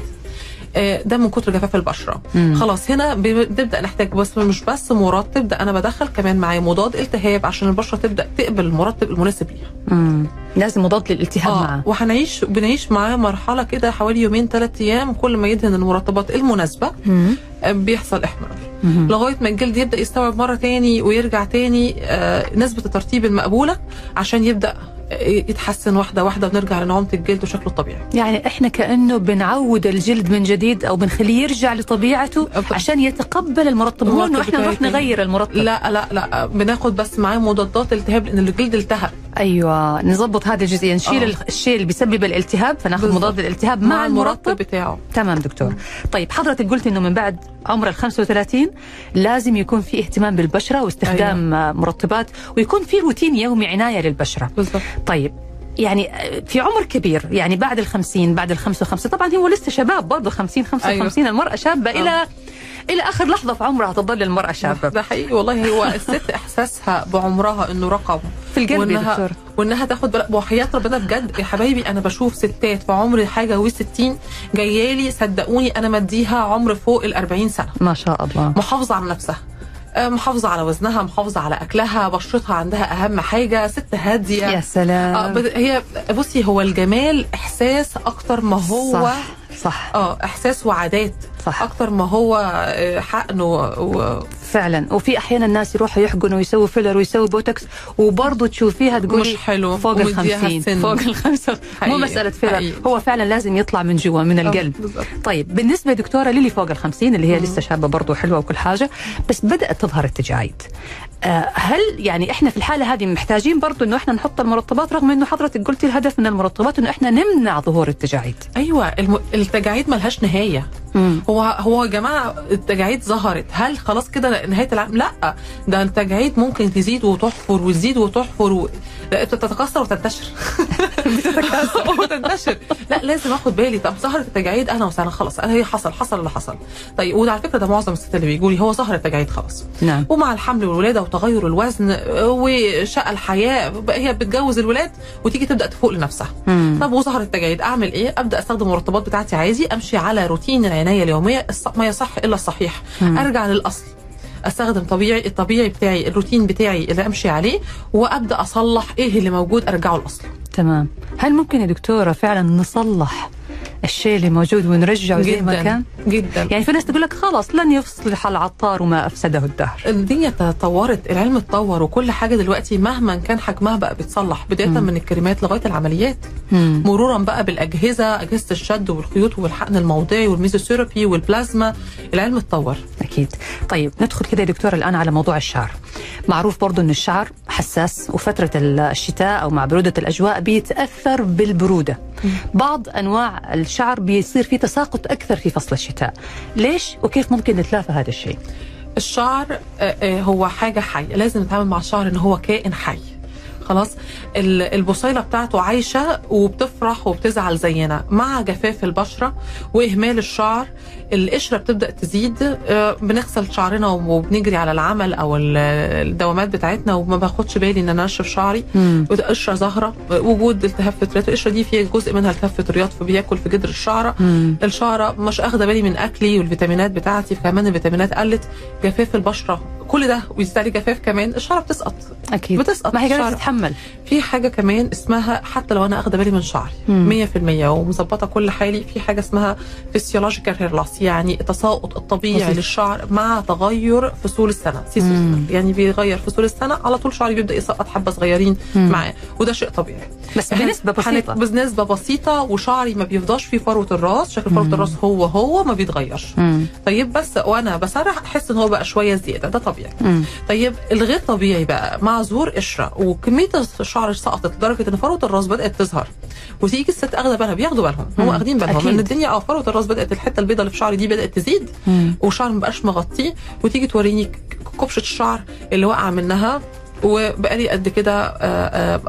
C: ده من كتر جفاف البشرة
B: مم.
C: خلاص هنا بنبدا نحتاج بس مش بس مرطب ده أنا بدخل كمان معايا مضاد التهاب عشان البشرة تبدأ تقبل المرطب المناسب ليها
B: مم. لازم مضاد للالتهاب معاه
C: آه وهنعيش بنعيش معاه مرحلة كده حوالي يومين ثلاث أيام كل ما يدهن المرطبات المناسبة
B: مم.
C: آه، بيحصل
B: إحمرار.
C: لغاية ما الجلد يبدأ يستوعب مرة تاني ويرجع تاني آه، نسبة الترطيب المقبولة عشان يبدأ آه، يتحسن واحدة واحدة ونرجع لنعومة الجلد وشكله الطبيعي.
B: يعني إحنا كأنه بنعود الجلد من جديد أو بنخليه يرجع لطبيعته عشان يتقبل المرطب. مو انه
C: المرطب
B: إحنا نروح. نغير المرطب.
C: لا لا لا بناخد بس معاه مضادات التهاب لأن الجلد التهب.
B: أيوه نظبط هذه الجزئيه نشيل
C: آه.
B: الشيء اللي بيسبب الالتهاب فناخذ
C: بالضبط.
B: مضاد الالتهاب مع, المرطب
C: بتاعه.
B: تمام دكتور. طيب حضرتك قلت إنه من بعد عمر ال 35 لازم يكون في اهتمام بالبشرة واستخدام أيوة. مرطبات ويكون في روتين يومي عناية للبشرة.
C: بالظبط
B: طيب يعني في عمر كبير يعني بعد ال 50 بعد ال 55 طبعا هو لسه شباب برضه 50 55 أيوة. المرأة شابة
C: آه.
B: إلى إلى آخر لحظة في عمرها تظل المرأة شابة.
C: ده حقيقي والله هو الست إحساسها بعمرها إنه رقم.
B: في القلب يا
C: وإنها
B: دكتور
C: وإنها تاخد بالك وحياة ربنا بجد يا حبايبي أنا بشوف ستات في عمر حاجة و60 جايالي صدقوني أنا مديها عمر فوق ال 40 سنة.
B: ما شاء الله.
C: محافظة على نفسها. محافظة على وزنها محافظة على أكلها بشرتها عندها أهم حاجة ست هادية.
B: يا سلام.
C: آه هي بصي هو الجمال إحساس أكتر ما هو
B: صح صح.
C: آه إحساس وعادات
B: صح.
C: أكتر ما هو آه، حقن و... و...
B: فعلا وفي أحيانا الناس يروحوا يحقنوا ويسووا filler ويسووا بوتوكس وبرضه تشوفيها تقولي
C: مش حلو
B: فوق ال
C: ومديها
B: 50
C: السن.
B: فوق ال 50 مو. مسألة filler
C: حقيقي.
B: هو فعلا لازم يطلع من جوا من القلب
C: بالظبط.
B: طيب بالنسبة دكتورة للي فوق ال 50 اللي هي لسه شابة برضه حلوة وكل حاجة بس بدأت تظهر التجاعيد آه، هل يعني إحنا في الحالة هذه محتاجين برضه إنه إحنا نحط المرطبات رغم إنه حضرتك قلتي الهدف من المرطبات إنه إحنا نمنع ظهور التجاعيد
C: أيوه الم... التجاعيد ملهاش نهاية
B: مم.
C: هو هو يا جماعة التجاعيد ظهرت. هل خلاص كده نهاية العالم؟ لا. ده التجاعيد ممكن تزيد وتحفر وتزيد وتحفر و... بتتكسر وتنتشر. بتتكسر وتنتشر. لا لازم آخد بالي. طب ظهرت التجاعيد أهلا وسهلا خلاص. أنا هي حصل حصل اللي حصل. طيب وده على فكرة ده معظم الستات اللي بيقولوا لي هو ظهر التجاعيد خلاص.
B: نعم.
C: ومع الحمل والولادة وتغير الوزن وشقى الحياة هي بتجوز الولاد وتيجي تبدأ تفوق لنفسها.
B: مم.
C: طب وظهر التجاعيد أعمل إيه؟ أبدأ أستخدم المرطبات بتاعتي عادي أمشي على روتين العنايه اليومية ما يصح إلا الصحيح.
B: مم.
C: أرجع للأصل. أستخدم طبيعي الطبيعي بتاعي الروتين بتاعي اللي أمشي عليه وأبدأ أصلح إيه اللي موجود أرجعه لاصله
B: تمام. هل ممكن يا دكتورة فعلا نصلح الشيء اللي موجود ونرجعه زي ما كان.
C: جدا.
B: يعني في ناس تقول لك خلاص لن يصلح العطار ما أفسده الدهر.
C: الدنيا تطورت العلم اتطور وكل حاجة دلوقتي مهما كان حجمها بقى بتصلح بدايه
B: مم.
C: من الكريمات لغاية العمليات.
B: مم.
C: مرورا بقى بالأجهزة أجهزة الشد والخيوط والحقن الموضعي والميزوثيرابي والبلازما العلم اتطور.
B: أكيد. طيب ندخل كده يا دكتوره الآن على موضوع الشعر. معروف برضو إن الشعر حساس وفترة الشتاء أو مع برودة الأجواء بيتأثر بالبرودة. بعض أنواع الشعر بيصير فيه تساقط أكثر في فصل الشتاء. ليش وكيف ممكن نتلافى هذا الشيء؟
C: الشعر آه، آه، هو حاجة حية لازم نتعامل مع الشعر ان هو كائن حي. خلاص ال- البصيله بتاعته عايشة وبتفرح وبتزعل زينا. مع جفاف البشرة وإهمال الشعر القشرة بتبدأ تزيد. آه، بنغسل شعرنا وبنجري على العمل أو ال- الدوامات بتاعتنا وما باخدش بالي إن أنا أنشف شعري.
B: مم.
C: وده قشرة ظاهره وجود التهاب فطريات القشرة دي فيها جزء منها التهاب فطريات فبياكل في جدر الشعرة.
B: مم.
C: الشعرة مش أخدة بالي من أكلي والفيتامينات بتاعتي كمان الفيتامينات قلت جفاف البشرة كل ده ويزيد عليه جفاف كمان الشعرة بتسقط
B: أكيد
C: بتسقط
B: ما هي
C: الشعر.
B: تتحمل
C: في حاجة كمان اسمها حتى لو أنا أخدة بالي من شعري
B: مم.
C: 100% ومظبطة كل حالي في حاجة اسمها physiological hair loss يعني التساقط الطبيعي
B: وظيفي.
C: للشعر مع تغير فصول السنة season
B: مم.
C: يعني بيغير فصول السنة على طول شعري بيبدأ يسقط حبة صغيرين. معاه وده شيء طبيعي
B: بس بنسبة
C: بسيطة بنسبة بسيطة وشعري ما بيفضاش فيه فروة الراس شكل
B: فروة.
C: الراس هو هو ما بيتغيرش. طيب بس وأنا بسرح احس إن هو بقى شوية زيادة ده طبيعي
B: مم.
C: طيب الغير طبيعي بقى مع ظهور قشرة وكمية الشعر سقطت لدرجة إن فروة الراس بدأت تظهر وتيجي الست أخدة بالها بياخدوا بالهم هم. واخدين بالهم. إن الدنيا آه فروة الراس بدأت الحتة البيضاء اللي في شعري دي بدأت تزيد
B: مم.
C: وشعر ما بقاش مغطيه وتيجي توريني كبشه الشعر اللي واقعة منها وبقالي قد كده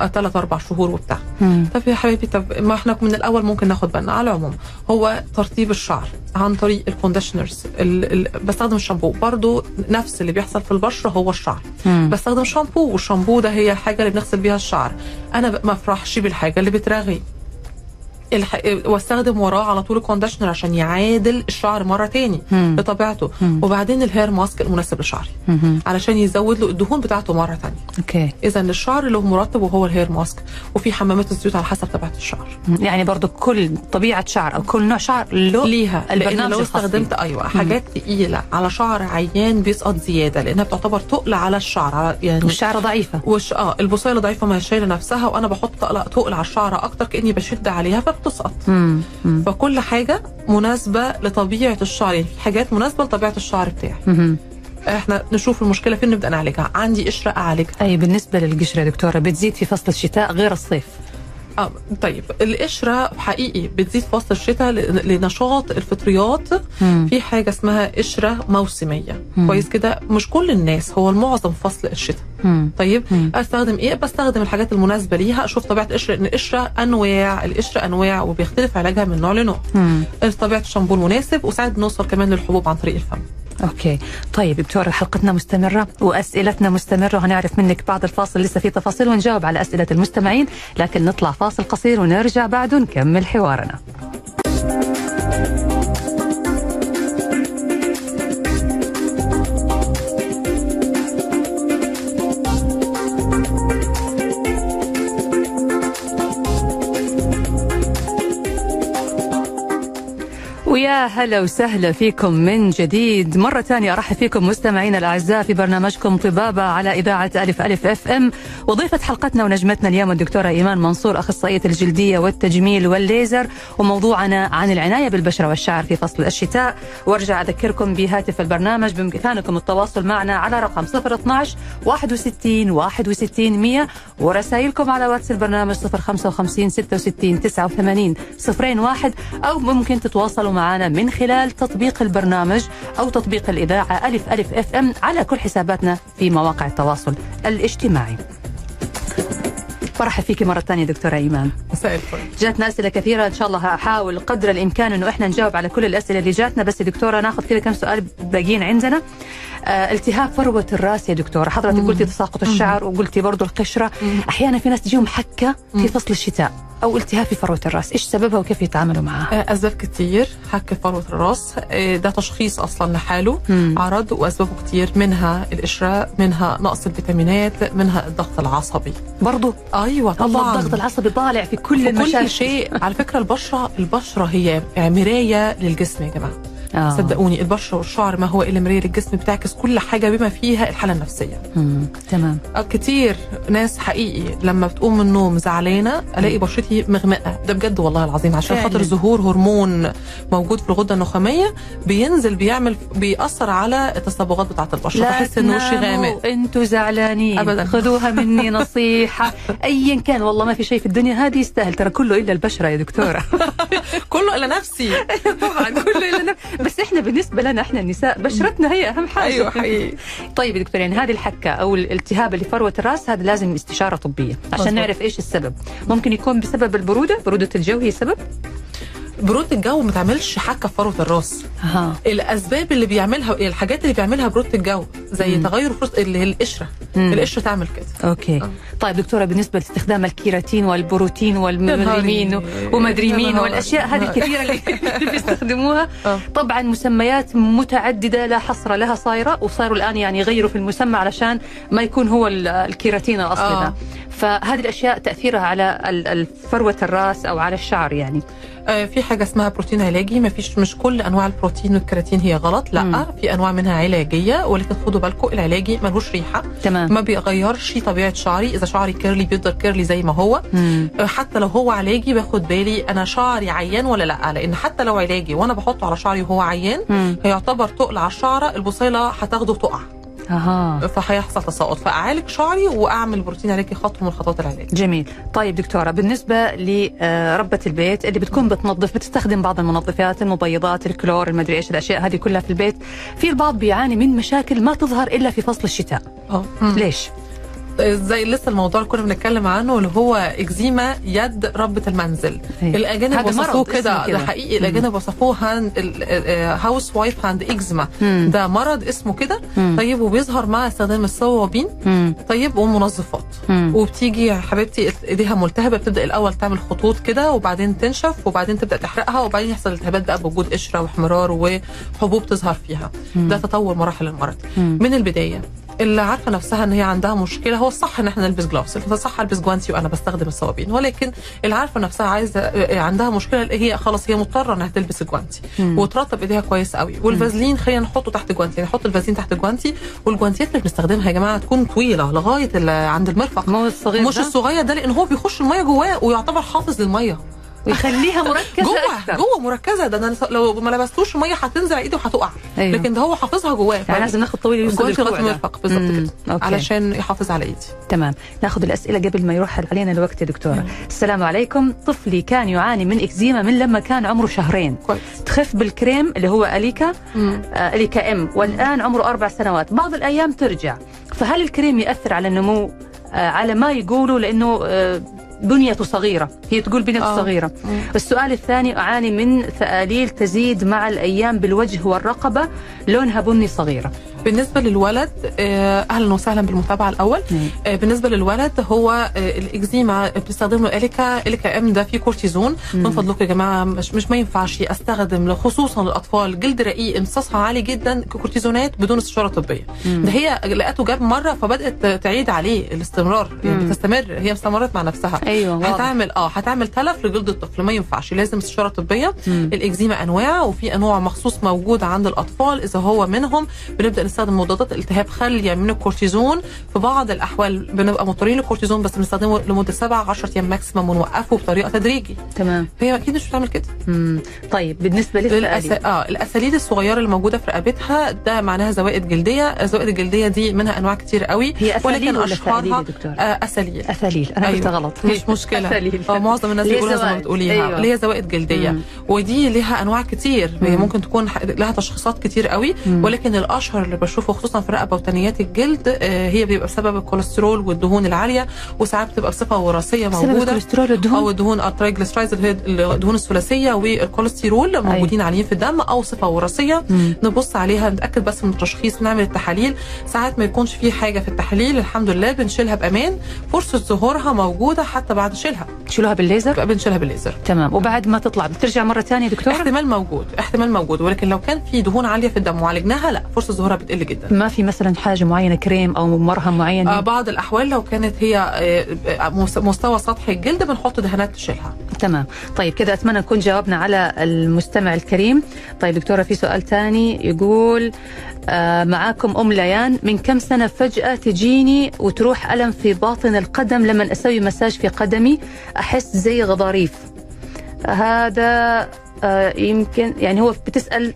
C: ثلاث أربع شهور وبتاع.
B: مم.
C: طب يا حبيبي طب ما إحنا من الأول ممكن ناخد بالنا. على العموم هو ترطيب الشعر عن طريق ال conditioners ال... ال... بستخدم الشامبو. برضو نفس اللي بيحصل في البشرة هو الشعر.
B: مم.
C: بستخدم شامبو والشامبو ده هي الحاجة اللي بنغسل بيها الشعر. أنا ما افرحش بالحاجة اللي بترغي الح... واستخدم وراه على طول ال conditioner عشان يعادل الشعر مرة تاني
B: مم.
C: لطبيعته
B: مم.
C: وبعدين ال hair mask المناسب لشعري.
B: مم.
C: علشان يزود له الدهون بتاعته مرة تانية.
B: okay.
C: إذا الشعر له مرطب وهو ال hair mask وفي حمامات الزيوت على حسب طبيعة الشعر.
B: يعني برضو كل طبيعة شعر أو كل نوع شعر له
C: ليها.
B: البرنامج
C: لو استخدمت. أيوه حاجات تقيلة على شعر عيان بيسقط زيادة لأنها بتعتبر تقل على الشعر على يعني
B: والشعر ضعيفة.
C: وش آه البصيله ضعيفه ما هي شايلة نفسها وأنا بحط تقل تقل على الشعر أكتر كأني بشد عليها فبتسقط
B: مم. مم.
C: فكل حاجة مناسبة لطبيعة الشعر يعني في حاجات مناسبة لطبيعة الشعر بتاعي
B: مم.
C: إحنا نشوف المشكلة فين نبدأ نعالجها عندي قشرة أعالجها
B: اي بالنسبة للقشرة دكتورة بتزيد في فصل الشتاء غير الصيف
C: آه طيب القشرة حقيقي بتزيد فصل الشتاء لنشاط الفطريات
B: مم.
C: في حاجة اسمها قشرة موسمية
B: مم.
C: كويس كده مش كل الناس هو المعظم فصل الشتاء
B: مم.
C: طيب
B: مم.
C: أستخدم إيه بستخدم الحاجات المناسبة ليها أشوف طبيعة القشرة لأن القشرة أنواع القشرة أنواع وبيختلف علاجها من نوع لنوع
B: مم.
C: طبيعة الشامبو المناسب وساعات بنوصل كمان للحبوب عن طريق الفم
B: أوكي. طيب دكتورة حلقتنا مستمرة وأسئلتنا مستمرة. وهنعرف منك بعد الفاصل لسه في تفاصيل ونجاوب على أسئلة المستمعين لكن نطلع فاصل قصير ونرجع بعده نكمل حوارنا. ويا هلا وسهلا فيكم من جديد. مرة ثانية أرحب فيكم مستمعينا الأعزاء في برنامجكم طبابة على إذاعة ألف ألف FM. وضيفة حلقتنا ونجمتنا اليوم الدكتورة إيمان منصور أخصائية الجلدية والتجميل والليزر وموضوعنا عن العناية بالبشرة والشعر في فصل الشتاء. وأرجع أذكركم بهاتف البرنامج بإمكانكم التواصل معنا على رقم 012 61 61 100 ورسائلكم على واتس البرنامج 055 66 89 صفرين واحد. أو ممكن تتواصلوا معنا من خلال تطبيق البرنامج أو تطبيق الإذاعة ألف ألف أف أم على كل حساباتنا في مواقع التواصل الاجتماعي. برحب فيك مرة ثانية دكتورة إيمان.
C: مساء الفل.
B: جاتنا أسئلة كثيرة إن شاء الله هحاول قدر الإمكان إنه إحنا نجاوب على كل الأسئلة اللي جاتنا بس دكتورة ناخذ كذا كم سؤال باقيين عندنا. التهاب فروة الرأس يا دكتورة حضرتك قلتي تساقط الشعر وقلتي برضو القشرة. أحيانا في ناس تجيهم حكة في فصل الشتاء أو التهاب في فروة الرأس. إيش سببها وكيف يتعاملوا معها؟
C: آه، أسباب كتير. حك فروة الرأس آه، ده تشخيص أصلا لحاله.
B: مم.
C: عرض وأسبابه كتير منها القشره منها نقص الفيتامينات منها الضغط العصبي.
B: برضو؟ أيوه
C: طبعا.
B: الضغط العصبي طالع في كل
C: في كل شيء. على فكرة البشرة البشرة هي مراية للجسم يا جماعة.
B: آه.
C: صدقوني البشره والشعر ما هو الا مرايه للجسم بتعكس كل حاجة بما فيها الحالة النفسية.
B: مم. تمام.
C: آه، كتير ناس حقيقي لما بتقوم من النوم زعلانة ألاقي بشرتي مغمقة. ده بجد والله العظيم عشان. خاطر ظهور هرمون موجود في الغدة النخامية بينزل بيعمل بيأثر على التصبغات بتاعة البشرة.
B: لا
C: بحس ان وشي غامق.
B: أنتوا زعلانين.
C: أبداً.
B: خذوها مني نصيحة. ايا كان والله ما في شيء في الدنيا هذه يستاهل. ترى كله إلا البشرة يا دكتورة.
C: كله إلا نفسي.
B: طبعا كله إلا نف- بس إحنا بالنسبة لنا إحنا النساء بشرتنا هي أهم حاجة.
C: أيوه حقيقي.
B: طيب دكتور يعني هذه الحكة أو الالتهاب اللي فروة الرأس هذا لازم استشارة طبية عشان
C: مظبوط.
B: نعرف إيش السبب. ممكن يكون بسبب البرودة برودة الجو هي سبب؟
C: برودة الجو ما تعملش حكه في فروة الراس
B: ها
C: الأسباب اللي بيعملها الحاجات اللي بيعملها برودة الجو زي
B: مم.
C: تغير فرص اللي هي القشره. القشرة تعمل كده
B: أوكي
C: آه.
B: طيب دكتورة بالنسبة لاستخدام الكيراتين والبروتين والمدري
C: نهاري.
B: مين ومدري
C: يا
B: مين
C: نهار.
B: والأشياء هذه الكثيره اللي بيستخدموها
C: آه.
B: طبعا مسميات متعددة لا حصر لها صايرة وصاروا الآن يعني يغيروا في المسمى علشان ما يكون هو ال- الكيراتين الأصلي
C: آه.
B: ده فهذه الأشياء تأثيرها على فروة الرأس أو على الشعر يعني.
C: آه، في حاجة اسمها بروتين علاجي. ما فيش مش كل أنواع البروتين والكراتين هي غلط. لأ
B: مم.
C: في أنواع منها علاجية ولكن خدوا بالكم العلاجي ملوش ريحة.
B: تمام.
C: ما بيغيرش طبيعة شعري. إذا شعري curly بيفضل curly زي ما هو.
B: مم.
C: آه، حتى لو هو علاجي باخد بالي أنا شعري عيان ولا لأ. لأن حتى لو علاجي وأنا بحطه على شعري وهو عيان
B: مم.
C: هيعتبر تقل على الشعرة البصيلة هتاخده تقع.
B: أها.
C: فهيحصل تساقط فأعالج شعري وأعمل بروتين علاجي خطوه من خطوات العلاج.
B: جميل. طيب دكتورة بالنسبة لربة البيت اللي بتكون بتنظف بتستخدم بعض المنظفات المبيضات الكلور المدري إيش الأشياء هذه كلها في البيت في البعض بيعاني من مشاكل ما تظهر إلا في فصل الشتاء.
C: آه
B: ليش؟
C: زي لسه الموضوع اللي كنا بنتكلم عنه اللي هو إكزيما يد ربة المنزل
B: إيه. الأجانب
C: وصفوه كده ده. حقيقي الأجانب وصفوه housewife hand eczema
B: مم.
C: ده مرض اسمه كده
B: مم.
C: طيب وبيظهر مع استخدام الصوابين
B: مم.
C: طيب ومنظفات
B: مم.
C: وبتيجي يا حبيبتي إيديها ملتهبة بتبدأ الأول تعمل خطوط كده وبعدين تنشف وبعدين تبدأ تحرقها وبعدين يحصل التهابات بقى بوجود قشرة واحمرار وحبوب تظهر فيها ده تطور مراحل المرض
B: مم.
C: من البداية اللي عارفة نفسها إن هي عندها مشكلة هو الصح إن إحنا نلبس gloves الصح ألبس جوانتي وأنا بستخدم الصوابين ولكن اللي عارفة نفسها عايزة آه، عندها مشكلة هي خلاص هي مضطرة إنها تلبس الجوانتي. وترطب إيديها كويس قوي والفازلين خلينا نحطه تحت جوانتي يعني نحط الفازلين تحت جوانتي والجوانتيات اللي بنستخدمها يا جماعة تكون طويلة لغاية عند المرفق
B: مو الصغير
C: مش؟ الصغير ده لأن هو بيخش المية جواه ويعتبر حافظ للمية
B: ويخليها مركزة
C: جوه
B: أكثر
C: جوه مركزة. ده أنا لو ما لبستوش الميه هتنزل على ايدي وهتقع.
B: أيوه.
C: لكن ده هو حافظها جواه.
B: يعني لازم ناخذ طويل يوصل
C: لغايه. المرفق بالظبط. كده. علشان يحافظ على إيدي.
B: تمام. ناخذ الأسئلة قبل ما يروح علينا الوقت يا دكتورة. السلام عليكم. طفلي كان يعاني من إكزيما من لما كان عمره شهرين.
C: كويس.
B: تخف بالكريم اللي هو أليكا.
C: مم.
B: آه، أليكا M. والآن عمره أربع سنوات. بعض الأيام ترجع. فهل الكريم يأثر على النمو؟ آه، على ما يقولوا لأنه بنيته صغيرة هي تقول بنيته
C: آه.
B: صغيرة
C: مم.
B: السؤال الثاني أعاني من ثآليل تزيد مع الأيام بالوجه والرقبة لونها بني صغيرة
C: بالنسبة للولد آه، أهلا وسهلا بالمتابعة الأول.
B: مم.
C: آه، بالنسبة للولد هو آه، الإكزيما بتستخدم له إليكا إليكا أم ده فيه كورتيزون. من فضلكم يا جماعة مش, مش ما ينفعش أستخدم خصوصا للاطفال جلد رقيق امتصاصها عالي جدا كورتيزونات بدون استشارة طبية. ده هي لقته جاب مرة فبدأت تعيد عليه الاستمرار يعني. بتستمر. هي استمرت مع نفسها.
B: أيوه واضح.
C: هتعمل آه هتعمل تلف لجلد الطفل ما ينفعش. لازم استشارة
B: طبية.
C: الإكزيما أنواع وفي أنواع مخصوص موجوده عند الأطفال. إذا هو منهم بنبدأ نستخدم مضادات التهاب خاليه من الكورتيزون في بعض الأحوال بنبقى مضطرين للكورتيزون بس بنستخدمه لمدة 7 10 أيام maximum ونوقفه بطريقة تدريجي
B: تمام
C: فهي أكيد مش بتعمل كده
B: مم. طيب بالنسبة
C: الأس...
B: للثآليل
C: آه الثآليل الصغيرة اللي موجوده في رقبتها ده معناها زوائد جلدية الزوائد الجلدية دي منها أنواع كتير قوي
B: هي ثآليل ولا أشهرها دكتور؟
C: آه أساليل
B: اثاليل أنا قلت غلط
C: مش مشكلة
B: أثاليل.
C: آه معظم الناس
B: هي
C: بيقولوا زي ما. بتقوليها
B: أيوة.
C: اللي هي زوائد جلدية
B: مم.
C: ودي ليها أنواع كتير هي
B: مم.
C: ممكن تكون لها تشخيصات كتير قوي
B: مم.
C: ولكن الأشهر اللي بشوفه خصوصا في الرقبه وتنيات الجلد آه، هي بيبقى بسبب الكوليسترول والدهون العالية وساعات بتبقى بصفة
B: وراثية
C: موجودة.
B: الكوليسترول
C: أو
B: والدهون
C: الدهون ال triglycerides اللي هي الدهون الثلاثية والكوليسترول موجودين عاليين في الدم أو صفة
B: وراثية.
C: نبص عليها نتأكد بس من التشخيص نعمل التحاليل. ساعات ما يكونش في حاجة في التحاليل الحمد لله بنشيلها بأمان. فرصة ظهورها موجودة حتى بعد شيلها.
B: تشيلوها بالليزر؟
C: بنشيلها بالليزر.
B: تمام. وبعد ما تطلع بترجع مرة ثانية دكتور؟
C: احتمال موجود احتمال موجود. ولكن لو كان في دهون عالية في الدم وعالجناها لا فرصة ظهورها بتقل جدا.
B: ما في مثلا حاجة معينة كريم أو مرهم معين؟
C: آه بعض الأحوال لو كانت هي آه، آه، مس- مستوى سطح الجلد بنحط دهانات تشيلها.
B: تمام. طيب كده أتمنى نكون جاوبنا على المستمع الكريم. طيب دكتورة في سؤال ثاني يقول آه معاكم أم ليان من كم سنة فجأة تجيني وتروح ألم في باطن القدم لما أسوي مساج في قدمي؟ أحس زي غضاريف. هذا آه يمكن يعني هو بتسأل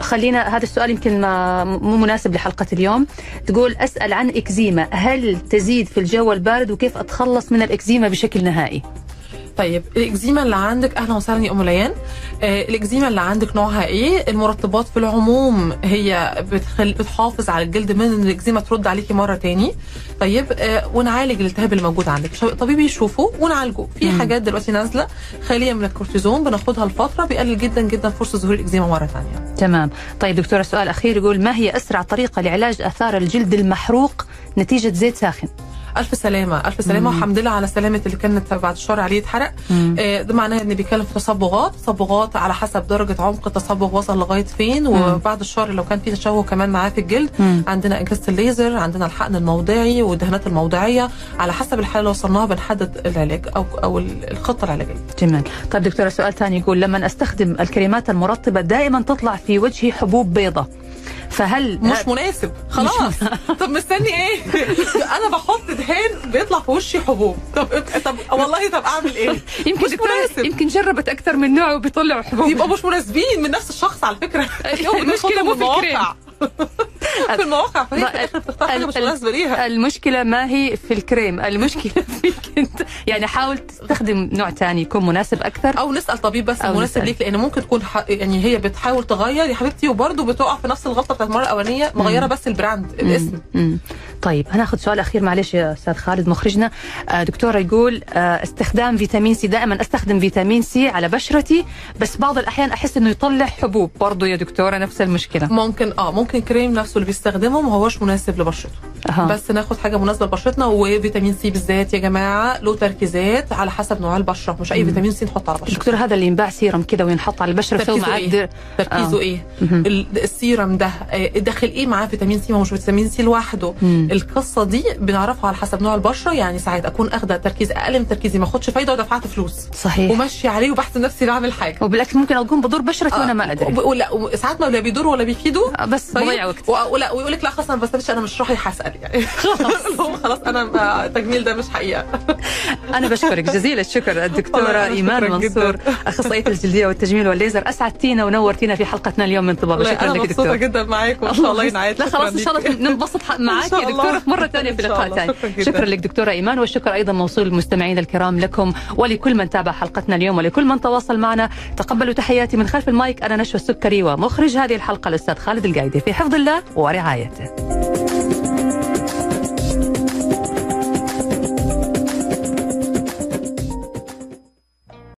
B: خلينا هذا السؤال يمكن ما مو مناسب لحلقة اليوم. تقول أسأل عن إكزيما. هل تزيد في الجو البارد وكيف أتخلص من الإكزيما بشكل نهائي؟
C: طيب الإكزيما اللي عندك أهلا وسهلا يا أم ليان. آه الإكزيما اللي عندك نوعها إيه؟ المرطبات في العموم هي بتخل... بتحافظ على الجلد من إن الإكزيما ترد عليكي مرة تاني. طيب آه ونعالج الالتهاب اللي موجود عندك طبيب يشوفه ونعالجه. في
B: مم.
C: حاجات دلوقتي نازلة خالية من الكورتيزون بناخدها لفترة بيقلل جدا جدا فرصة ظهور الإكزيما مرة ثانية.
B: تمام. طيب دكتورة سؤال أخير يقول ما هي أسرع طريقة لعلاج آثار الجلد المحروق نتيجة زيت ساخن؟
C: ألف سلامة ألف
B: سلامة.
C: والحمد لله على سلامة اللي كانت بعد الشر عليه اتحرق. آه، ده معناه إن بيتكلم في تصبغات تصبغات على حسب درجة عمق التصبغ وصل لغاية فين وبعد الشر لو كان في تشوه كمان معاه في الجلد
B: مم.
C: عندنا اجهزه الليزر عندنا الحقن الموضعي والدهانات الموضعية على حسب الحالة اللي وصلناها بنحدد العلاج أو أو الخطة العلاجية
B: جميل طيب دكتورة سؤال ثاني يقول لما أستخدم الكريمات المرطبة دائما تطلع في وجهي حبوب بيضة فهل
C: مش مناسب. خلاص. طب مستني إيه؟ أنا بحط دهان بيطلع في وشي حبوب. طب طب والله طب اعمل إيه؟
B: يمكن
C: مش مناسب.
B: يمكن جربت أكثر من نوع وبيطلعوا حبوب.
C: يبقى مش مناسبين من نفس الشخص على فكرة.
B: المشكلة مو في الكريم.
C: في المواقع. فهي في الآخر بتختار مش مناسبه ليها
B: المشكلة ما هي في الكريم المشكلة فيك أنت. يعني حاول تستخدم نوع تاني يكون مناسب أكثر.
C: أو نسأل طبيب بس مناسب. ليك لأن ممكن تكون ح... يعني هي بتحاول تغير. يا حبيبتي وبرده بتقع في نفس الغلطة بتاعت المرة الأولانية مغيرة بس ال brand الاسم.
B: مم. طيب هناخذ سؤال أخير معلش يا أستاذ خالد مخرجنا. آه، دكتورة يقول آه، استخدام فيتامين سي دائما أستخدم فيتامين سي على بشرتي بس بعض الأحيان أحس إنه يطلع حبوب. برضه يا دكتورة نفس المشكلة.
C: ممكن آه ممكن كريم نفسه اللي بيستخدمه ما هوش مناسب لبشرته.
B: أها.
C: بس ناخد حاجة مناسبة لبشرتنا وفيتامين سي بالذات يا جماعة له تركيزات على حسب نوع البشرة. مش أي فيتامين سي نحطه على البشره
B: دكتور هذا اللي ينباع سيرم كده وينحط على البشرة
C: تركيزه
B: معدل.
C: إيه؟ تركيزه
B: آه.
C: إيه؟ ال- السيرم ده آه، داخل إيه معاه فيتامين سي؟ ما هو مش فيتامين سي لوحده. القصة دي بنعرفها على حسب نوع البشرة. يعني ساعات أكون أخدة تركيز أقل من تركيزي ما أخدش فايدة ودفعت فلوس.
B: صحيح.
C: وماشيه عليه وبحسب نفسي بعمل حاجة.
B: وبالعكس ممكن اقوم بدور بشرتي وأنا ما أدري.
C: وب- ولا وساعات ما لا بيدوروا ولا بيفيدوا.
B: آه، بس
C: طيب؟
B: بضيع وقت.
C: ولا ويقول لك لا خلاص أنا ما بستفدش أنا مش رايح اسال يعني. خلاص. خلاص أنا التجميل ده مش حقيقة.
B: أنا بشكرك جزيل الشكر
C: الدكتورة أنا إيمان
B: منصور. أخصائية الجلدية والتجميل والليزر. أسعدتينا ونورتينا في حلقتنا اليوم من
C: والله
B: شكرا لك
C: مبسوطة
B: دكتور.
C: جدا معاك وإن شاء الله ينعاد.
B: لا خلاص إن شاء الله. ننبسط. ح-
C: دكتورة
B: مرة
C: ثانية
B: في لقاء. ثاني.
C: شكرا
B: لك دكتوره إيمان والشكر أيضا موصول للمستمعين الكرام لكم ولكل من تابع حلقتنا اليوم ولكل من تواصل معنا تقبلوا تحياتي من خلف المايك أنا نشوى السكري ومخرج هذه الحلقة الأستاذ خالد القايدي في حفظ الله ورعايته